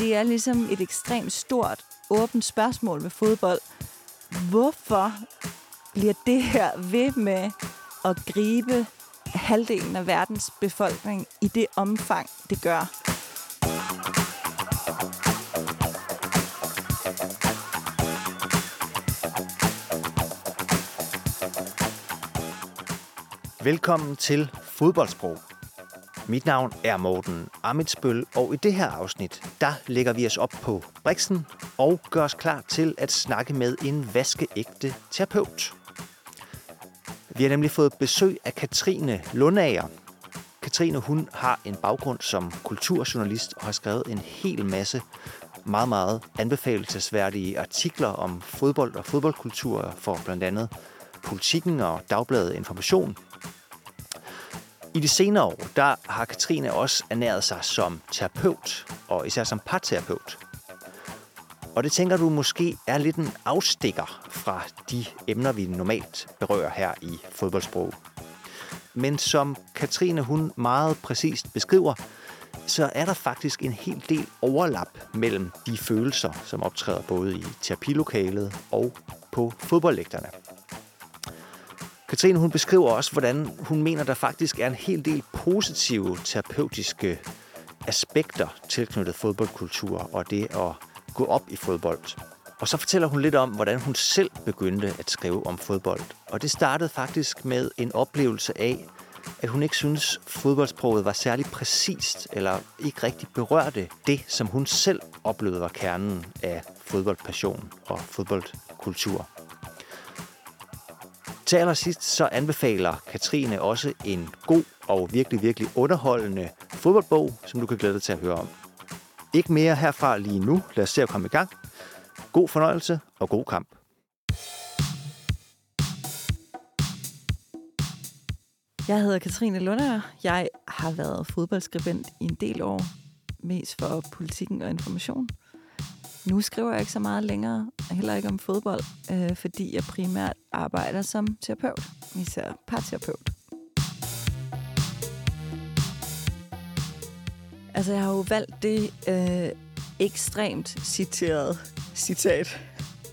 det er ligesom et ekstremt stort, åbent spørgsmål med fodbold. Hvorfor bliver det her ved med at gribe halvdelen af verdens befolkning i det omfang, det gør? Velkommen til Fodboldsprog. Mit navn er Morten Amitsbøl, og i det her afsnit, der lægger vi os op på Brixen og gør os klar til at snakke med en vaskeægte terapeut. Vi har nemlig fået besøg af Katrine Lundager. Katrine, hun har en baggrund som kulturjournalist og har skrevet en hel masse meget, meget anbefalelsesværdige artikler om fodbold og fodboldkultur for blandt andet Politikken og Dagbladet Information – i de senere år, der har Katrine også ernæret sig som terapeut, og især som parterapeut. Og det tænker du måske er lidt en afstikker fra de emner, vi normalt berører her i fodboldsprog. Men som Katrine hun meget præcist beskriver, så er der faktisk en hel del overlap mellem de følelser, som optræder både i terapilokalet og på fodboldlægterne. Katrine hun beskriver også, hvordan hun mener, der faktisk er en hel del positive terapeutiske aspekter tilknyttet fodboldkultur og det at gå op i fodbold. Og så fortæller hun lidt om, hvordan hun selv begyndte at skrive om fodbold. Og det startede faktisk med en oplevelse af, at hun ikke synes, fodboldsproget var særlig præcist, eller ikke rigtig berørte det, som hun selv oplevede var kernen af fodboldpassion og fodboldkultur. Til allersidst så anbefaler Katrine også en god og virkelig, virkelig underholdende fodboldbog, som du kan glæde dig til at høre om. Ikke mere herfra lige nu. Lad os se at komme i gang. God fornøjelse og god kamp. Jeg hedder Katrine Lunder. Jeg har været fodboldskribent i en del år, mest for politikken og information. Nu skriver jeg ikke så meget længere, heller ikke om fodbold, øh, fordi jeg primært arbejder som terapeut, især parterapeut. Altså, jeg har jo valgt det øh, ekstremt citerede citat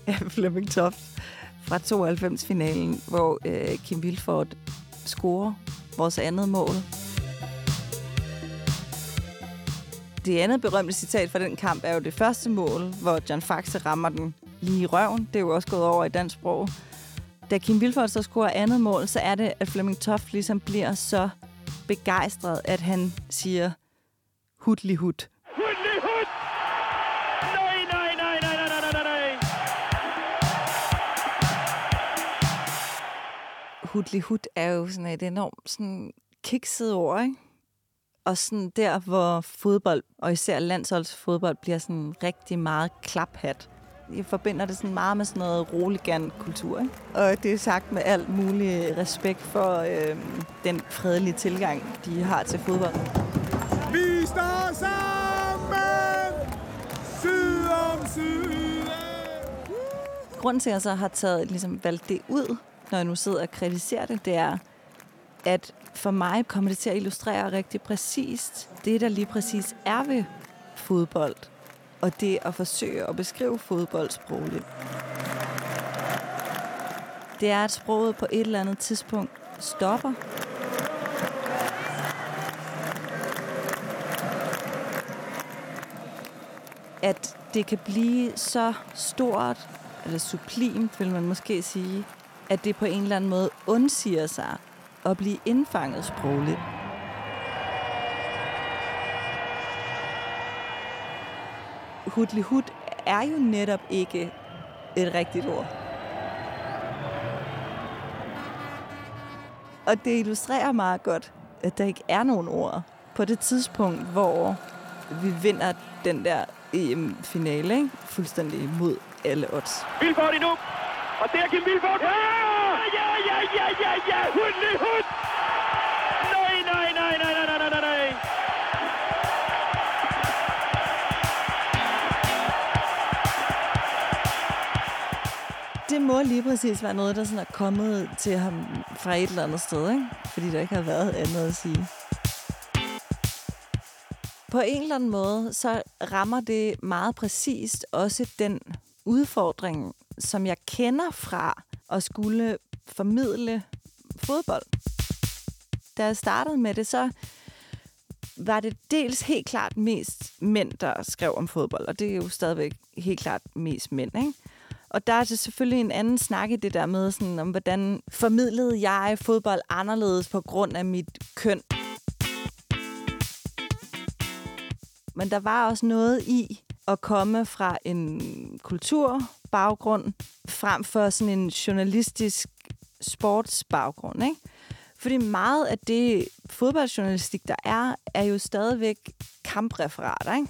af Flemming Toft fra 92-finalen, hvor øh, Kim Vilfort scorer vores andet mål det andet berømte citat fra den kamp er jo det første mål, hvor John Faxe rammer den lige i røven. Det er jo også gået over i dansk sprog. Da Kim Vilfort så scorer andet mål, så er det, at Flemming Toft ligesom bliver så begejstret, at han siger, hudli hud. Hudli hud! Nej, nej, nej, nej, nej, nej, nej, nej. Hudli hud er jo sådan et enormt sådan kikset ord, ikke? Og sådan der, hvor fodbold, og især landsholdsfodbold, bliver sådan rigtig meget klaphat. Jeg forbinder det sådan meget med sådan noget roligan-kultur. Ikke? Og det er sagt med alt mulig respekt for øh, den fredelige tilgang, de har til fodbold. Vi står sammen! Syd om syd! Grunden til, at jeg så har taget, ligesom, valgt det ud, når jeg nu sidder og kritiserer det, det er, at for mig kommer det til at illustrere rigtig præcist det, der lige præcis er ved fodbold, og det at forsøge at beskrive fodbold sprogligt. Det er, at sproget på et eller andet tidspunkt stopper. At det kan blive så stort, eller sublimt, vil man måske sige, at det på en eller anden måde undsiger sig at blive indfanget sprogligt. Hudlihud er jo netop ikke et rigtigt ord. Og det illustrerer meget godt, at der ikke er nogen ord på det tidspunkt, hvor vi vinder den der EM-finale, ikke? fuldstændig imod alle odds. Vilfort endnu! Og der Kim Vilfort! Ja! Ja, ja, ja, ja, ja, Hudli! Nej, nej, nej, nej, nej, nej, nej, nej. Det må lige præcis være noget, der sådan er kommet til ham fra et eller andet sted, ikke? Fordi der ikke har været andet at sige. på en eller anden måde, så rammer det meget præcist også den udfordring, som jeg kender fra at skulle formidle fodbold. Da jeg startede med det, så var det dels helt klart mest mænd, der skrev om fodbold, og det er jo stadigvæk helt klart mest mænd, ikke? Og der er det selvfølgelig en anden snak i det der med, sådan, om hvordan formidlede jeg fodbold anderledes på grund af mit køn. Men der var også noget i at komme fra en kulturbaggrund, frem for sådan en journalistisk sportsbaggrund, ikke? Fordi meget af det fodboldjournalistik, der er, er jo stadigvæk kampreferater, ikke?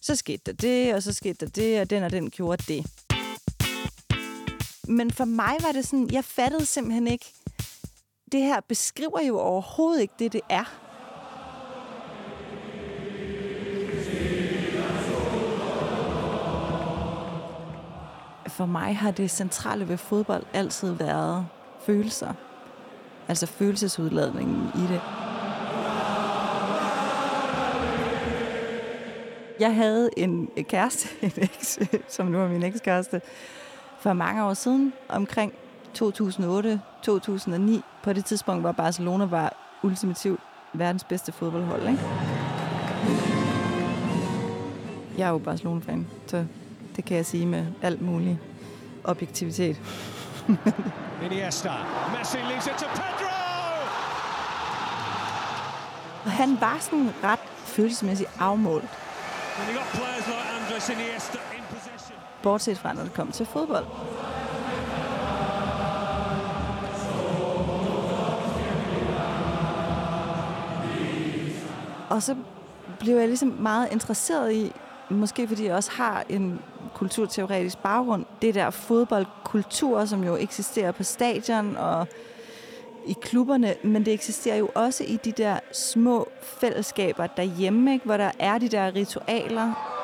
Så skete der det, og så skete der det, og den og den gjorde det. Men for mig var det sådan, jeg fattede simpelthen ikke, det her beskriver jo overhovedet ikke det, det er. For mig har det centrale ved fodbold altid været følelser. Altså følelsesudladningen i det. Jeg havde en kæreste, en eks, som nu er min ekskæreste, for mange år siden, omkring 2008-2009. På det tidspunkt, hvor Barcelona var ultimativt verdens bedste fodboldhold. Ikke? Jeg er jo Barcelona-fan, så det kan jeg sige med alt muligt objektivitet. Iniesta. Messi leaves it to Pedro! Og han var sådan ret følelsesmæssigt afmålt. Bortset fra, når det kom til fodbold. Og så blev jeg ligesom meget interesseret i, måske fordi jeg også har en kulturteoretisk baggrund, det der fodboldkultur, som jo eksisterer på stadion og i klubberne, men det eksisterer jo også i de der små fællesskaber derhjemme, ikke? hvor der er de der ritualer.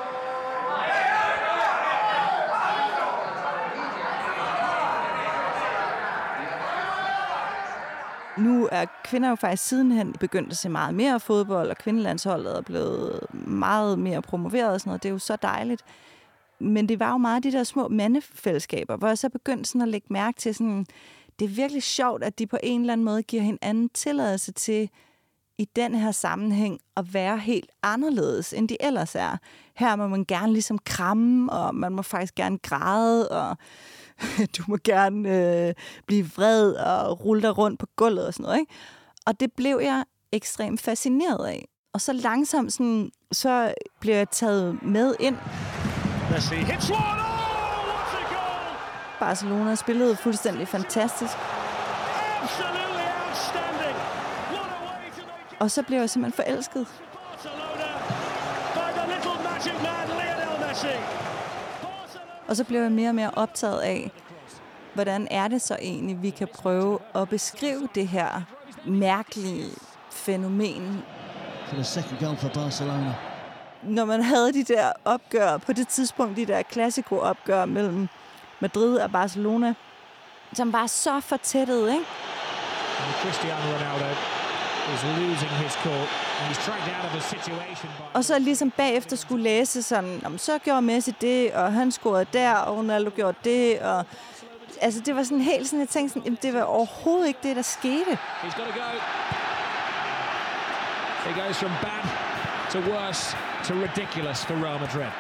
Nu er kvinder jo faktisk sidenhen begyndt at se meget mere fodbold, og kvindelandsholdet er blevet meget mere promoveret og sådan noget. Det er jo så dejligt. Men det var jo meget de der små mandefællesskaber, hvor jeg så begyndte sådan at lægge mærke til sådan, det er virkelig sjovt, at de på en eller anden måde giver hinanden tilladelse til i den her sammenhæng at være helt anderledes, end de ellers er. Her må man gerne ligesom kramme, og man må faktisk gerne græde, og du må gerne øh, blive vred og rulle dig rundt på gulvet og sådan noget. Ikke? Og det blev jeg ekstremt fascineret af. Og så langsomt sådan, så blev jeg taget med ind Messi hits one. Oh, what a goal! Barcelona spillede fuldstændig fantastisk. Absolutely outstanding. What a way to make Og så blev jeg simpelthen forelsket. Og så blev jeg mere og mere optaget af, hvordan er det så egentlig, vi kan prøve at beskrive det her mærkelige fænomen. For the second goal for Barcelona når man havde de der opgør, på det tidspunkt de der klassiko-opgør mellem Madrid og Barcelona, som var så fortættet, ikke? Cristiano Ronaldo is losing his court. Og så ligesom bagefter skulle læse sådan, om så gjorde Messi det, og han scorede der, og Ronaldo gjorde det, og altså det var sådan helt sådan, jeg tænkte sådan, jamen, det var overhovedet ikke det, der skete. He's got to go. He goes from bad to worse to ridiculous for Real Madrid.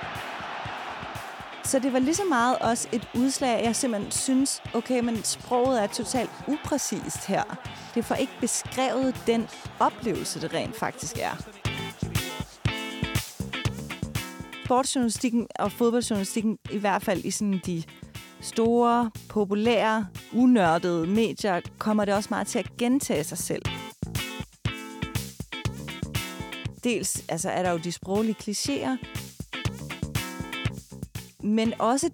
Så det var lige så meget også et udslag, jeg simpelthen synes, okay, men sproget er totalt upræcist her. Det får ikke beskrevet den oplevelse, det rent faktisk er. Sportsjournalistikken og fodboldjournalistikken, i hvert fald i sådan de store, populære, unørdede medier, kommer det også meget til at gentage sig selv dels altså, er der jo de sproglige klichéer, men også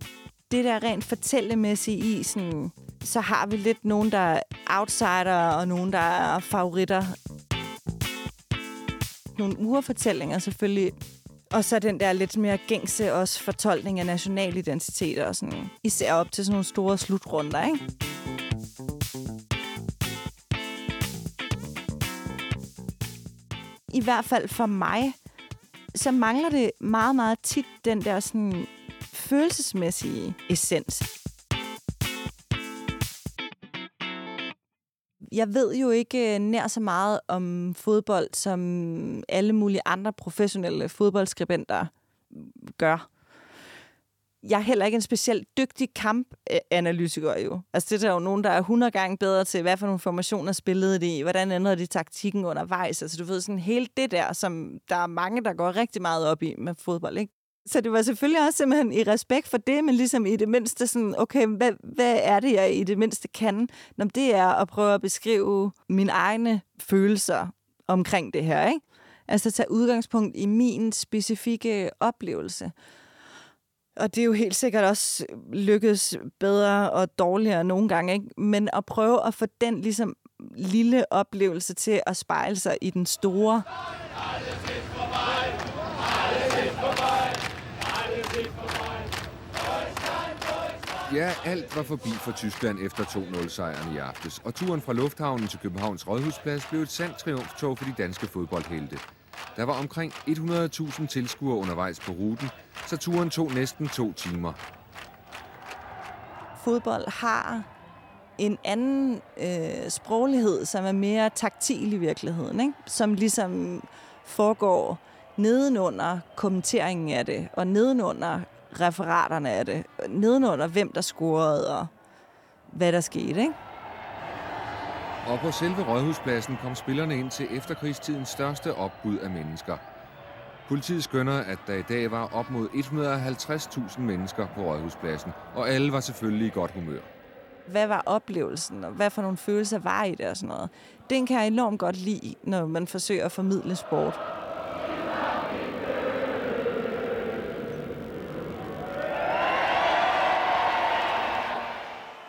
det der rent fortællemæssige i, sådan, så har vi lidt nogen, der er outsider, og nogen, der er favoritter. Nogle urfortællinger selvfølgelig. Og så den der lidt mere gængse også fortolkning af nationalidentiteter og sådan. Især op til sådan nogle store slutrunder, ikke? I hvert fald for mig, så mangler det meget, meget tit den der sådan følelsesmæssige essens. Jeg ved jo ikke øh, nær så meget om fodbold, som alle mulige andre professionelle fodboldskribenter gør jeg er heller ikke en specielt dygtig kampanalytiker jo. Altså det er der jo nogen, der er 100 gange bedre til, hvad for nogle formationer spillede de i, hvordan ændrede de taktikken undervejs. Altså du ved, sådan hele det der, som der er mange, der går rigtig meget op i med fodbold, ikke? Så det var selvfølgelig også simpelthen i respekt for det, men ligesom i det mindste sådan, okay, hvad, hvad er det, jeg i det mindste kan? Nå, det er at prøve at beskrive mine egne følelser omkring det her, ikke? Altså tage udgangspunkt i min specifikke oplevelse. Og det er jo helt sikkert også lykkedes bedre og dårligere nogle gange, ikke? Men at prøve at få den ligesom lille oplevelse til at spejle sig i den store. Ja, alt var forbi for Tyskland efter 2-0-sejren i aftes, og turen fra lufthavnen til Københavns Rådhusplads blev et sandt triumftog for de danske fodboldhelte. Der var omkring 100.000 tilskuere undervejs på ruten, så turen tog næsten to timer. Fodbold har en anden øh, sproglighed, som er mere taktil i virkeligheden, ikke? som ligesom foregår nedenunder kommenteringen af det, og nedenunder referaterne af det, nedenunder hvem der scorede, og hvad der skete. Ikke? Og på selve Rådhuspladsen kom spillerne ind til efterkrigstidens største opbud af mennesker. Politiet skønner, at der i dag var op mod 150.000 mennesker på Rådhuspladsen, og alle var selvfølgelig i godt humør. Hvad var oplevelsen, og hvad for nogle følelser var i det og sådan noget? Den kan jeg enormt godt lide, når man forsøger at formidle sport.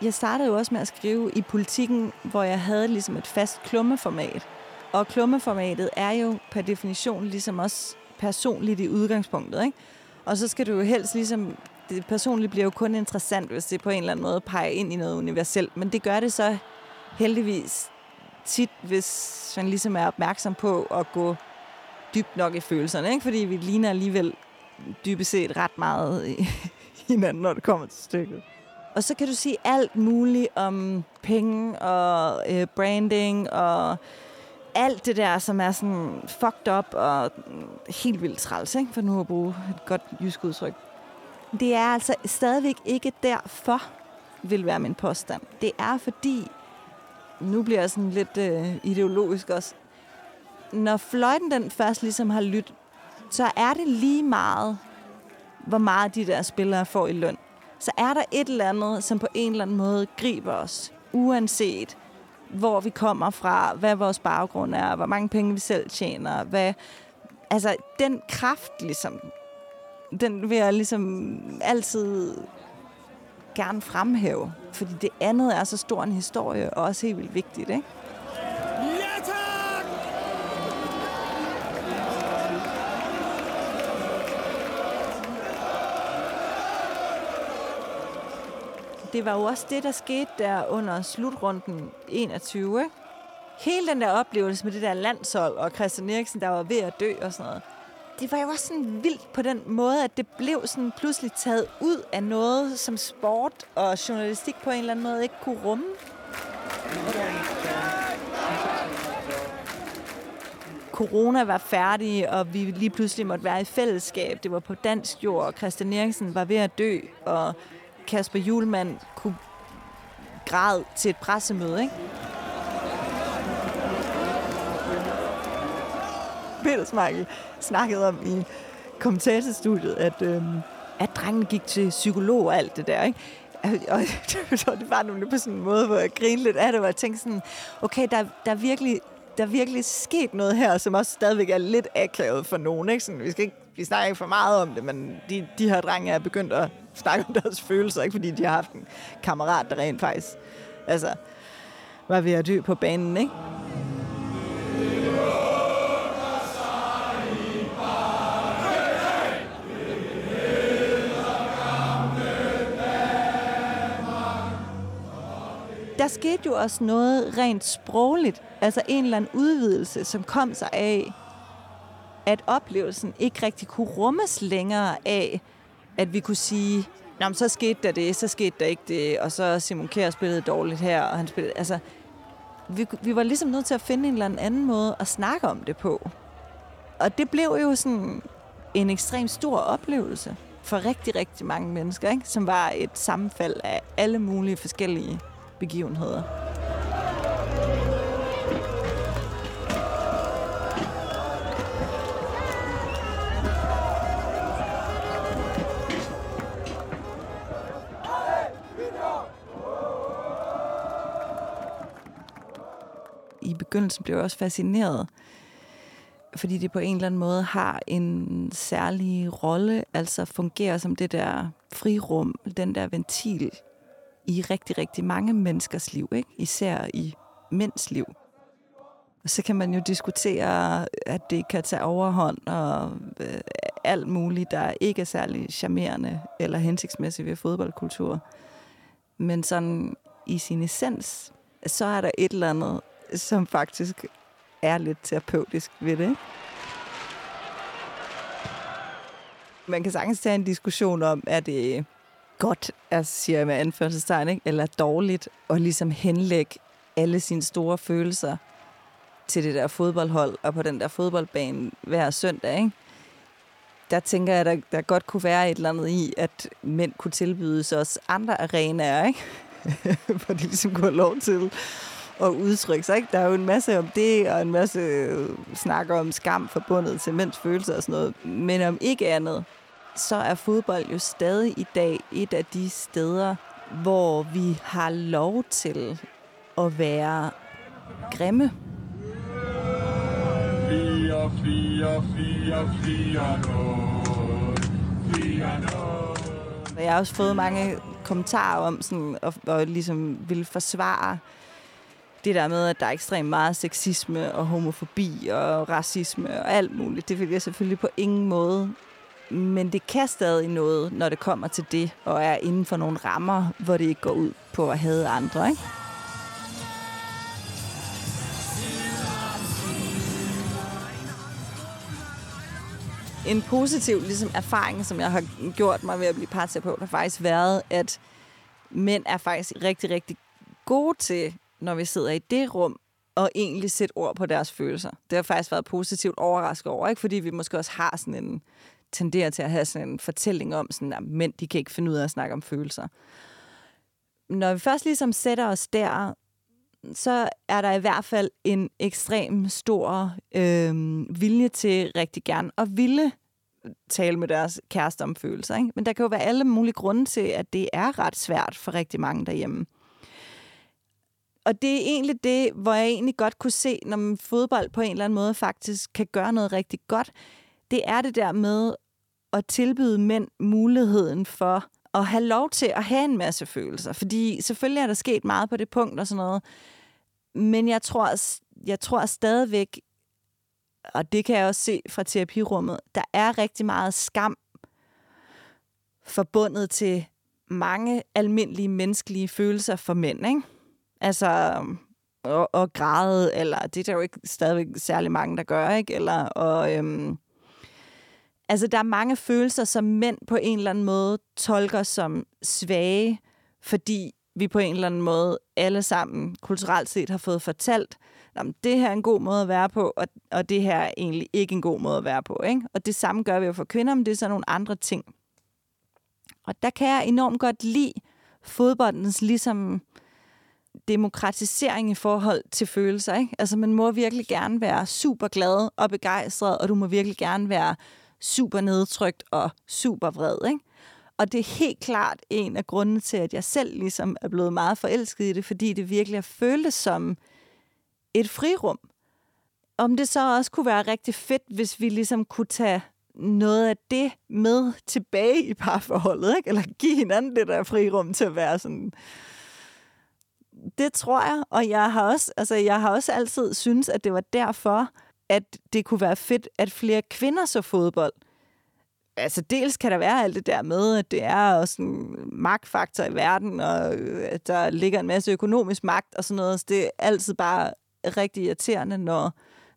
Jeg startede jo også med at skrive i politikken, hvor jeg havde ligesom et fast klummeformat. Og klummeformatet er jo per definition ligesom også personligt i udgangspunktet. Ikke? Og så skal du jo helst ligesom... Det personligt bliver jo kun interessant, hvis det på en eller anden måde peger ind i noget universelt. Men det gør det så heldigvis tit, hvis man ligesom er opmærksom på at gå dybt nok i følelserne. Ikke? Fordi vi ligner alligevel dybest set ret meget hinanden, når det kommer til stykket. Og så kan du sige alt muligt om penge og øh, branding og alt det der, som er sådan fucked up og helt vildt træls, ikke? for nu at bruge et godt jysk udtryk. Det er altså stadigvæk ikke derfor, vil være min påstand. Det er fordi, nu bliver jeg sådan lidt øh, ideologisk også, når fløjten den først ligesom har lyttet, så er det lige meget, hvor meget de der spillere får i løn så er der et eller andet, som på en eller anden måde griber os, uanset hvor vi kommer fra, hvad vores baggrund er, hvor mange penge vi selv tjener, hvad, altså den kraft ligesom, den vil jeg ligesom altid gerne fremhæve, fordi det andet er så stor en historie, og også helt vildt vigtigt, ikke? Det var jo også det, der skete der under slutrunden 21. Ikke? Hele den der oplevelse med det der landshold og Christian Eriksen, der var ved at dø og sådan noget. Det var jo også sådan vildt på den måde, at det blev sådan pludselig taget ud af noget, som sport og journalistik på en eller anden måde ikke kunne rumme. corona var færdig, og vi lige pludselig måtte være i fællesskab. Det var på dansk jord, og Christian Eriksen var ved at dø, og Kasper Julemand kunne græde til et pressemøde, ikke? Peter Smeichel snakkede om i kommentatorstudiet, at, øh, at drengen gik til psykolog og alt det der, ikke? Og det var nemlig på sådan en måde, hvor jeg grinede lidt af det, hvor jeg tænkte sådan, okay, der, der er virkelig der er virkelig sket noget her, som også stadigvæk er lidt akavet for nogen. Ikke? Sådan, vi, skal ikke, vi snakker ikke for meget om det, men de, de her drenge er begyndt at snakke om deres følelser, ikke fordi de har haft en kammerat, der rent faktisk altså, var ved at dø på banen. Ikke? der skete jo også noget rent sprogligt, altså en eller anden udvidelse, som kom sig af, at oplevelsen ikke rigtig kunne rummes længere af, at vi kunne sige, Nå, men så skete der det, så skete der ikke det, og så Simon Kjær spillede dårligt her, og han spillede... Altså, vi, vi var ligesom nødt til at finde en eller anden måde at snakke om det på. Og det blev jo sådan en ekstremt stor oplevelse for rigtig, rigtig mange mennesker, ikke? som var et sammenfald af alle mulige forskellige begivenheder. Begyndelsen blev jeg også fascineret fordi det på en eller anden måde har en særlig rolle, altså fungerer som det der frirum, den der ventil i rigtig, rigtig mange menneskers liv, ikke? især i mænds liv. Og så kan man jo diskutere, at det kan tage overhånd og øh, alt muligt, der ikke er særlig charmerende eller hensigtsmæssigt ved fodboldkultur. Men sådan i sin essens, så er der et eller andet, som faktisk er lidt terapeutisk ved det. Man kan sagtens tage en diskussion om, er det godt, altså siger jeg med anførselstegn, ikke? eller dårligt og ligesom henlægge alle sine store følelser til det der fodboldhold og på den der fodboldbane hver søndag. Ikke? Der tænker jeg, at der, der godt kunne være et eller andet i, at mænd kunne tilbydes os andre arenaer, ikke? hvor de ligesom kunne have lov til at udtrykke sig. Ikke? Der er jo en masse om det, og en masse øh, snakker om skam forbundet til mænds følelser og sådan noget. Men om ikke andet, så er fodbold jo stadig i dag et af de steder, hvor vi har lov til at være grimme. 4, 4, 4, 4, 4, Jeg har også fået mange kommentarer om sådan, og, og ligesom ville forsvare det der med, at der er ekstremt meget sexisme og homofobi og racisme og alt muligt, det vil jeg selvfølgelig på ingen måde. Men det kan stadig noget, når det kommer til det, og er inden for nogle rammer, hvor det ikke går ud på at have andre, ikke? En positiv ligesom, erfaring, som jeg har gjort mig ved at blive parterapeut, har faktisk været, at mænd er faktisk rigtig, rigtig gode til når vi sidder i det rum, og egentlig sætte ord på deres følelser. Det har faktisk været positivt overrasket over, ikke? fordi vi måske også har sådan en tenderer til at have sådan en fortælling om, sådan, at mænd de kan ikke finde ud af at snakke om følelser. Når vi først ligesom sætter os der, så er der i hvert fald en ekstrem stor øh, vilje til rigtig gerne at ville tale med deres kæreste om følelser. Ikke? Men der kan jo være alle mulige grunde til, at det er ret svært for rigtig mange derhjemme og det er egentlig det, hvor jeg egentlig godt kunne se, når man fodbold på en eller anden måde faktisk kan gøre noget rigtig godt. Det er det der med at tilbyde mænd muligheden for at have lov til at have en masse følelser. Fordi selvfølgelig er der sket meget på det punkt og sådan noget. Men jeg tror, jeg tror stadigvæk, og det kan jeg også se fra terapirummet, der er rigtig meget skam forbundet til mange almindelige menneskelige følelser for mænd, ikke? Altså, og, og græde, eller det er der jo ikke stadigvæk særlig mange, der gør, ikke? Eller, og, øhm, altså, der er mange følelser, som mænd på en eller anden måde tolker som svage, fordi vi på en eller anden måde alle sammen kulturelt set har fået fortalt, at det her er en god måde at være på, og, og det her er egentlig ikke en god måde at være på. Ikke? Og det samme gør vi jo for kvinder, men det er så nogle andre ting. Og der kan jeg enormt godt lide fodboldens ligesom demokratisering i forhold til følelser. Ikke? Altså, man må virkelig gerne være super glad og begejstret, og du må virkelig gerne være super nedtrykt og super vred. Ikke? Og det er helt klart en af grundene til, at jeg selv ligesom er blevet meget forelsket i det, fordi det virkelig har føltes som et frirum. Om det så også kunne være rigtig fedt, hvis vi ligesom kunne tage noget af det med tilbage i parforholdet, ikke? eller give hinanden det der frirum til at være sådan, det tror jeg, og jeg har også, altså, jeg har også altid synes, at det var derfor, at det kunne være fedt, at flere kvinder så fodbold. Altså dels kan der være alt det der med, at det er også en magtfaktor i verden, og øh, at der ligger en masse økonomisk magt og sådan noget. Så det er altid bare rigtig irriterende, når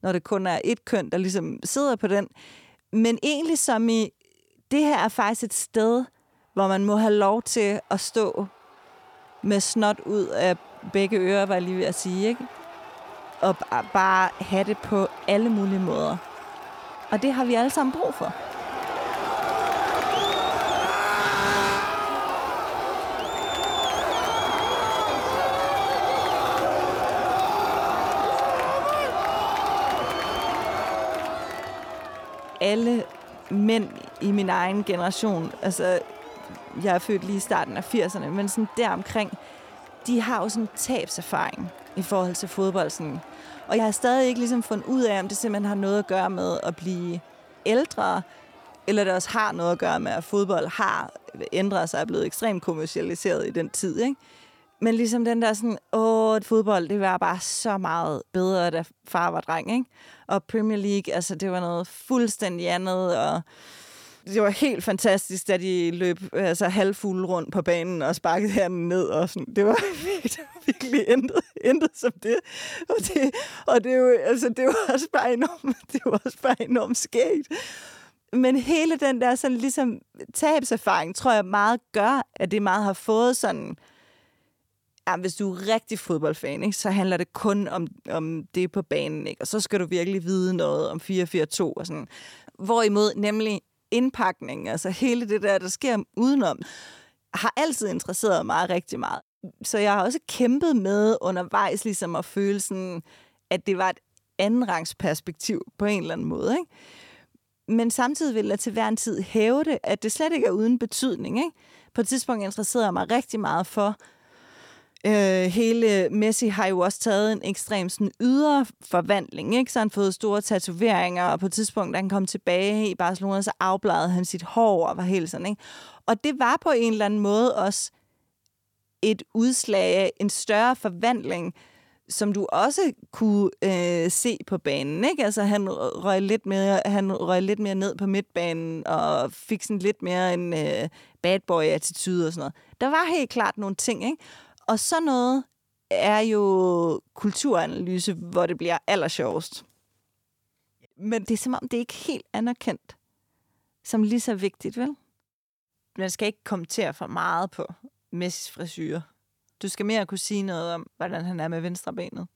når det kun er et køn, der ligesom sidder på den. Men egentlig som i, det her er faktisk et sted, hvor man må have lov til at stå med snot ud af begge ører, var jeg lige ved at sige, ikke? Og bare have det på alle mulige måder. Og det har vi alle sammen brug for. alle mænd i min egen generation, altså jeg er født lige i starten af 80'erne, men sådan deromkring, de har jo sådan en tabserfaring i forhold til fodbold. Sådan. Og jeg har stadig ikke ligesom fundet ud af, om det simpelthen har noget at gøre med at blive ældre, eller det også har noget at gøre med, at fodbold har ændret sig og er blevet ekstremt kommercialiseret i den tid. Ikke? Men ligesom den der sådan, åh, fodbold, det var bare så meget bedre, da far var dreng, ikke? Og Premier League, altså det var noget fuldstændig andet, og det var helt fantastisk, da de løb altså, halvfulde rundt på banen og sparkede handen ned. Og sådan. Det, var, det var virkelig intet, intet som det. Og det, og det, jo, altså, det var også bare enormt, det var også bare enormt skægt. Men hele den der sådan, ligesom, tabserfaring, tror jeg meget gør, at det meget har fået sådan ja, hvis du er rigtig fodboldfan, ikke, så handler det kun om, om det på banen, ikke? og så skal du virkelig vide noget om 4-4-2 og sådan. Hvorimod nemlig indpakning, altså hele det der, der sker udenom, har altid interesseret mig rigtig meget. Så jeg har også kæmpet med undervejs ligesom at føle sådan, at det var et andenrangsperspektiv på en eller anden måde. Ikke? Men samtidig vil jeg til hver en tid hæve det, at det slet ikke er uden betydning. Ikke? På et tidspunkt interesserede jeg mig rigtig meget for, Øh, hele Messi har jo også taget en ekstrem sådan, ydre forvandling, ikke? Så han fået store tatoveringer, og på et tidspunkt, da han kom tilbage i Barcelona, så afbladede han sit hår og var helt sådan, ikke? Og det var på en eller anden måde også et udslag af en større forvandling, som du også kunne øh, se på banen. Ikke? Altså, han røg, lidt mere, han røg lidt mere ned på midtbanen og fik sådan lidt mere en øh, bad boy-attitude og sådan noget. Der var helt klart nogle ting, ikke? Og så noget er jo kulturanalyse, hvor det bliver allersjovest. Men det er som om, det er ikke helt anerkendt som lige så vigtigt, vel? Man skal ikke kommentere for meget på Messis frisyrer. Du skal mere kunne sige noget om, hvordan han er med venstre benet.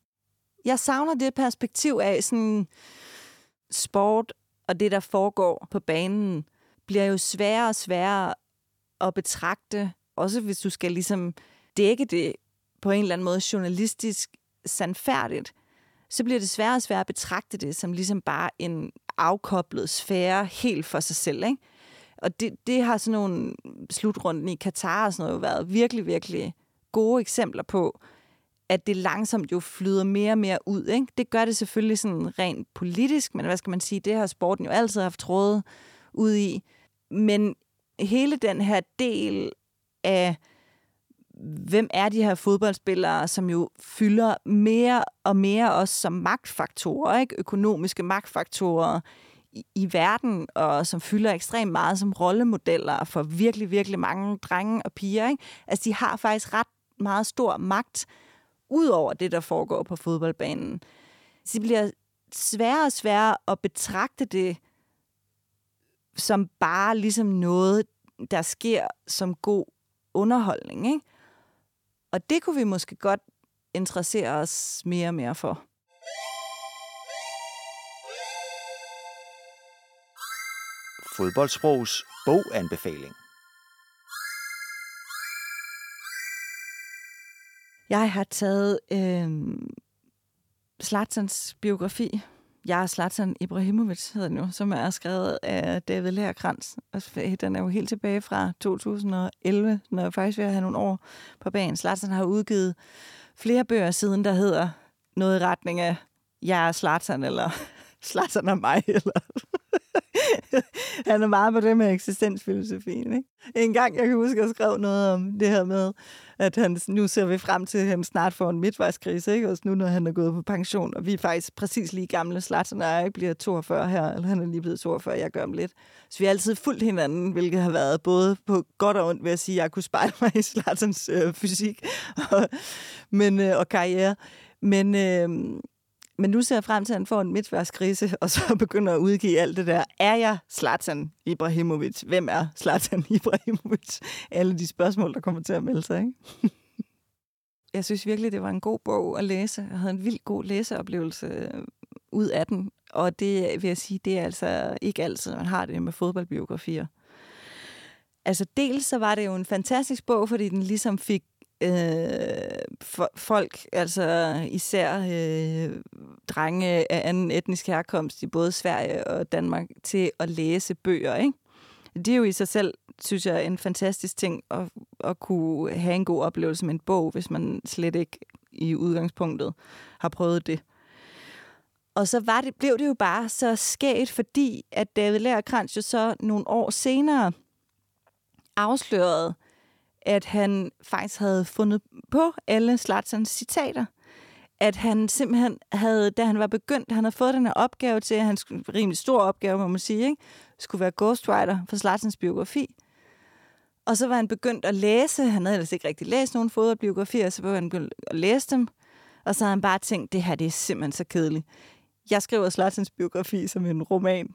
Jeg savner det perspektiv af sådan sport og det, der foregår på banen, bliver jo sværere og sværere at betragte, også hvis du skal ligesom dække det på en eller anden måde journalistisk sandfærdigt, så bliver det sværere og sværere at betragte det som ligesom bare en afkoblet sfære helt for sig selv. Ikke? Og det, det har sådan nogle slutrunden i Katar og sådan noget været virkelig, virkelig gode eksempler på, at det langsomt jo flyder mere og mere ud. Ikke? Det gør det selvfølgelig sådan rent politisk, men hvad skal man sige, det har sporten jo altid haft trådet ud i. Men hele den her del af hvem er de her fodboldspillere, som jo fylder mere og mere også som magtfaktorer, ikke? økonomiske magtfaktorer i, i verden, og som fylder ekstremt meget som rollemodeller for virkelig, virkelig mange drenge og piger. Ikke? Altså, de har faktisk ret meget stor magt ud over det, der foregår på fodboldbanen. Så det bliver sværere og sværere at betragte det som bare ligesom noget, der sker som god underholdning. Ikke? Og det kunne vi måske godt interessere os mere og mere for. Fodboldsprogs boganbefaling. Jeg har taget øh, Slatsans biografi. Jeg er Slatan Ibrahimovic, hedder den jo, som er skrevet af David Lærkrans. Øh, den er jo helt tilbage fra 2011, når jeg faktisk vil have nogle år på banen. Slatsan har udgivet flere bøger siden, der hedder noget i retning af Jeg er Slatan, eller Slatsan og mig, eller han er meget på det med eksistensfilosofien. Ikke? En gang, jeg kan huske, at jeg skrev noget om det her med, at han, nu ser vi frem til, at han snart får en midtvejskrise, ikke? også nu, når han er gået på pension. Og vi er faktisk præcis lige gamle slat, og jeg bliver 42 her, eller han er lige blevet 42, jeg gør om lidt. Så vi har altid fulgt hinanden, hvilket har været både på godt og ondt, ved at sige, at jeg kunne spejle mig i Slatterns øh, fysik og, men, øh, og karriere. Men... Øh, men nu ser jeg frem til, at han får en midtværskrise, og så begynder at udgive alt det der. Er jeg Zlatan Ibrahimovic? Hvem er Zlatan Ibrahimovic? Alle de spørgsmål, der kommer til at melde sig, ikke? jeg synes virkelig, det var en god bog at læse. Jeg havde en vild god læseoplevelse øh, ud af den. Og det vil jeg sige, det er altså ikke altid, man har det med fodboldbiografier. Altså dels så var det jo en fantastisk bog, fordi den ligesom fik øh, for, folk, altså især øh, drenge af anden etnisk herkomst i både Sverige og Danmark, til at læse bøger, ikke? Det er jo i sig selv, synes jeg, en fantastisk ting at, at kunne have en god oplevelse med en bog, hvis man slet ikke i udgangspunktet har prøvet det. Og så var det, blev det jo bare så skægt, fordi at David Lærkrans jo så nogle år senere afslørede, at han faktisk havde fundet på alle Slatsans citater. At han simpelthen havde, da han var begyndt, han havde fået den her opgave til, at han skulle, rimelig stor opgave, må man sige, ikke? skulle være ghostwriter for Slatsans biografi. Og så var han begyndt at læse, han havde ellers ikke rigtig læst nogen fodboldbiografier, så var han begyndt at læse dem. Og så havde han bare tænkt, det her det er simpelthen så kedeligt. Jeg skriver Slatsens biografi som en roman.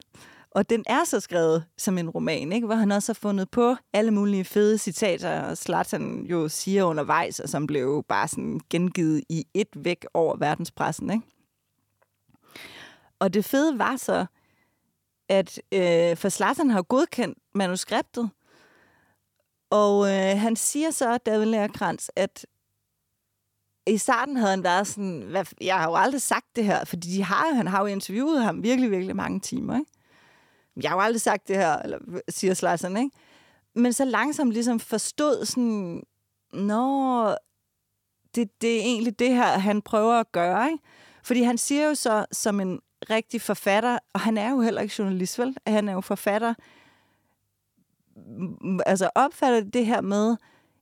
Og den er så skrevet som en roman, ikke? hvor han også har fundet på alle mulige fede citater, og Zlatan jo siger undervejs, og som blev bare sådan gengivet i et væk over verdenspressen. Ikke? Og det fede var så, at øh, for Zlatan har godkendt manuskriptet, og øh, han siger så, David Lærkrans, at i starten havde han været sådan, hvad, jeg har jo aldrig sagt det her, fordi de har, han har jo interviewet ham virkelig, virkelig mange timer. Ikke? Jeg har jo aldrig sagt det her, eller siger Slasson, ikke? Men så langsomt ligesom forstod sådan, nå, det, det er egentlig det her, han prøver at gøre, ikke? Fordi han siger jo så, som en rigtig forfatter, og han er jo heller ikke journalist, vel? Han er jo forfatter. Altså opfatter det her med,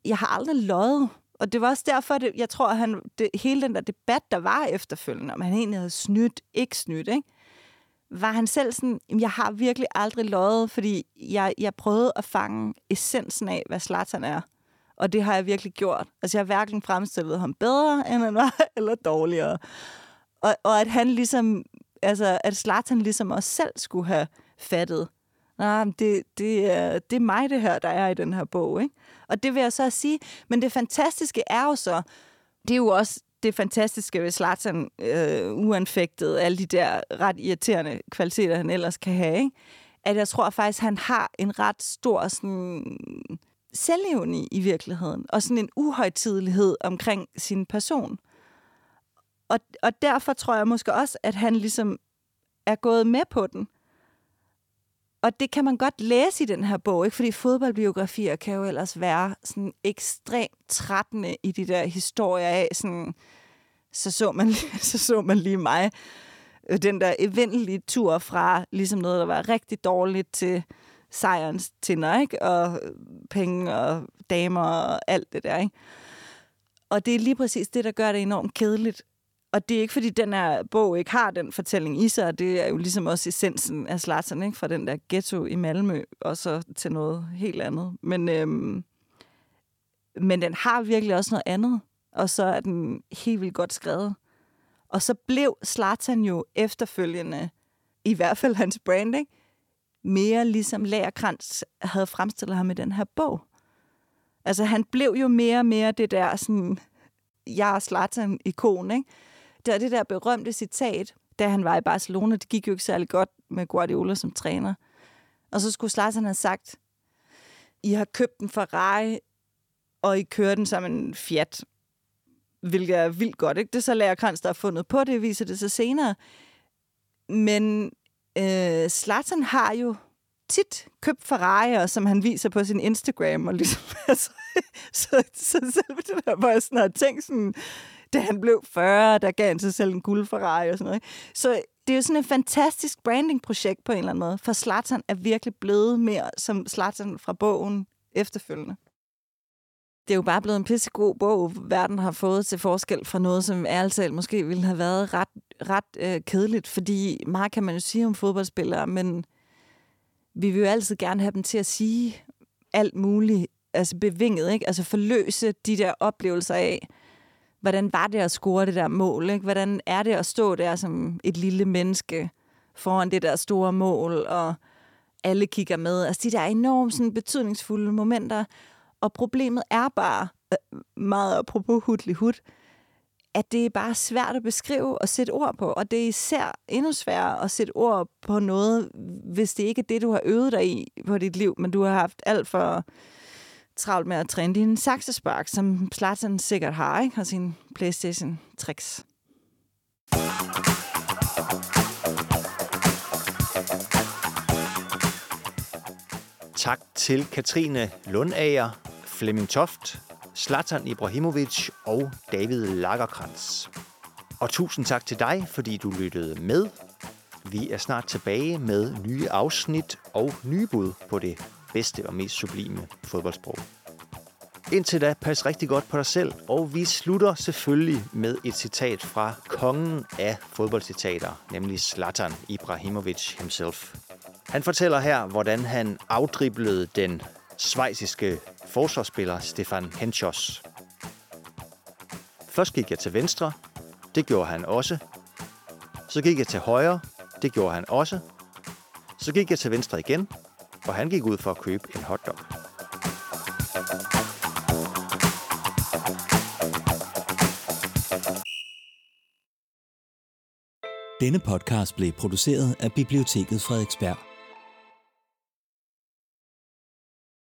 jeg har aldrig løjet. Og det var også derfor, det, jeg tror, at han, det, hele den der debat, der var efterfølgende, om han egentlig havde snydt, ikke snydt, ikke? Var han selv sådan, jeg har virkelig aldrig løjet, fordi jeg, jeg prøvede at fange essensen af, hvad Zlatan er. Og det har jeg virkelig gjort. Altså, jeg har hverken fremstillet ham bedre, end han var, eller dårligere. Og, og at han ligesom, altså, at Zlatan ligesom også selv skulle have fattet, nej, det, det, er, det er mig, det her, der er i den her bog, ikke? Og det vil jeg så sige. Men det fantastiske er jo så, det er jo også det fantastiske ved Zlatan, øh, uanfægtet, alle de der ret irriterende kvaliteter, han ellers kan have, ikke? at jeg tror faktisk, han har en ret stor sådan, selvevne i virkeligheden, og sådan en uhøjtidelighed omkring sin person. Og, og derfor tror jeg måske også, at han ligesom er gået med på den. Og det kan man godt læse i den her bog, ikke? fordi fodboldbiografier kan jo ellers være sådan ekstremt trættende i de der historier af, sådan, så, så, man, så så man lige mig. Øh, den der evindelige tur fra ligesom noget, der var rigtig dårligt til sejrens tinder, ikke? og øh, penge og damer og alt det der. Ikke? Og det er lige præcis det, der gør det enormt kedeligt og det er ikke, fordi den her bog ikke har den fortælling i sig, det er jo ligesom også essensen af Slatsen, ikke? fra den der ghetto i Malmø, og så til noget helt andet. Men, øhm, men den har virkelig også noget andet, og så er den helt vildt godt skrevet. Og så blev Slatan jo efterfølgende, i hvert fald hans branding, mere ligesom Lagerkrantz havde fremstillet ham i den her bog. Altså han blev jo mere og mere det der sådan, jeg er Zlatan-ikon, ikke? Der det der berømte citat, da han var i Barcelona, det gik jo ikke særlig godt med Guardiola som træner. Og så skulle Zlatan have sagt, I har købt en Ferrari, og I kører den som en Fiat. Hvilket er vildt godt, ikke? Det er så Lærer Krans, der har fundet på det, viser det så senere. Men øh, Zlatan har jo tit købt Ferrari'er, som han viser på sin Instagram, og ligesom, altså, så, så selv det der, hvor jeg sådan har tænkt sådan, da han blev 40, der gav han sig selv en guld Ferrari og sådan noget. Så det er jo sådan et fantastisk branding-projekt på en eller anden måde, for Slatsen er virkelig blevet mere som Slatsen fra bogen efterfølgende. Det er jo bare blevet en pissegod bog, verden har fået til forskel fra noget, som ærligt talt måske ville have været ret, ret øh, kedeligt, fordi meget kan man jo sige om fodboldspillere, men vi vil jo altid gerne have dem til at sige alt muligt, altså bevinget, ikke? Altså forløse de der oplevelser af, hvordan var det at score det der mål? Ikke? Hvordan er det at stå der som et lille menneske foran det der store mål, og alle kigger med? Altså de der enormt sådan, betydningsfulde momenter. Og problemet er bare, øh, meget apropos hudlig hud, at det er bare svært at beskrive og sætte ord på. Og det er især endnu sværere at sætte ord på noget, hvis det ikke er det, du har øvet dig i på dit liv, men du har haft alt for travlt med at træne din saksespark, som Zlatan sikkert har, ikke? Og sin Playstation-tricks. Tak til Katrine Lundager, Flemming Toft, Zlatan Ibrahimovic og David Lagerkrantz. Og tusind tak til dig, fordi du lyttede med. Vi er snart tilbage med nye afsnit og nye bud på det bedste og mest sublime fodboldsprog. Indtil da, pas rigtig godt på dig selv, og vi slutter selvfølgelig med et citat fra kongen af fodboldcitater, nemlig Zlatan Ibrahimovic himself. Han fortæller her, hvordan han afdriblede den svejsiske forsvarsspiller Stefan Henschos. Først gik jeg til venstre, det gjorde han også. Så gik jeg til højre, det gjorde han også. Så gik jeg til venstre igen, og han gik ud for at købe en hotdog. Denne podcast blev produceret af Biblioteket Frederiksberg.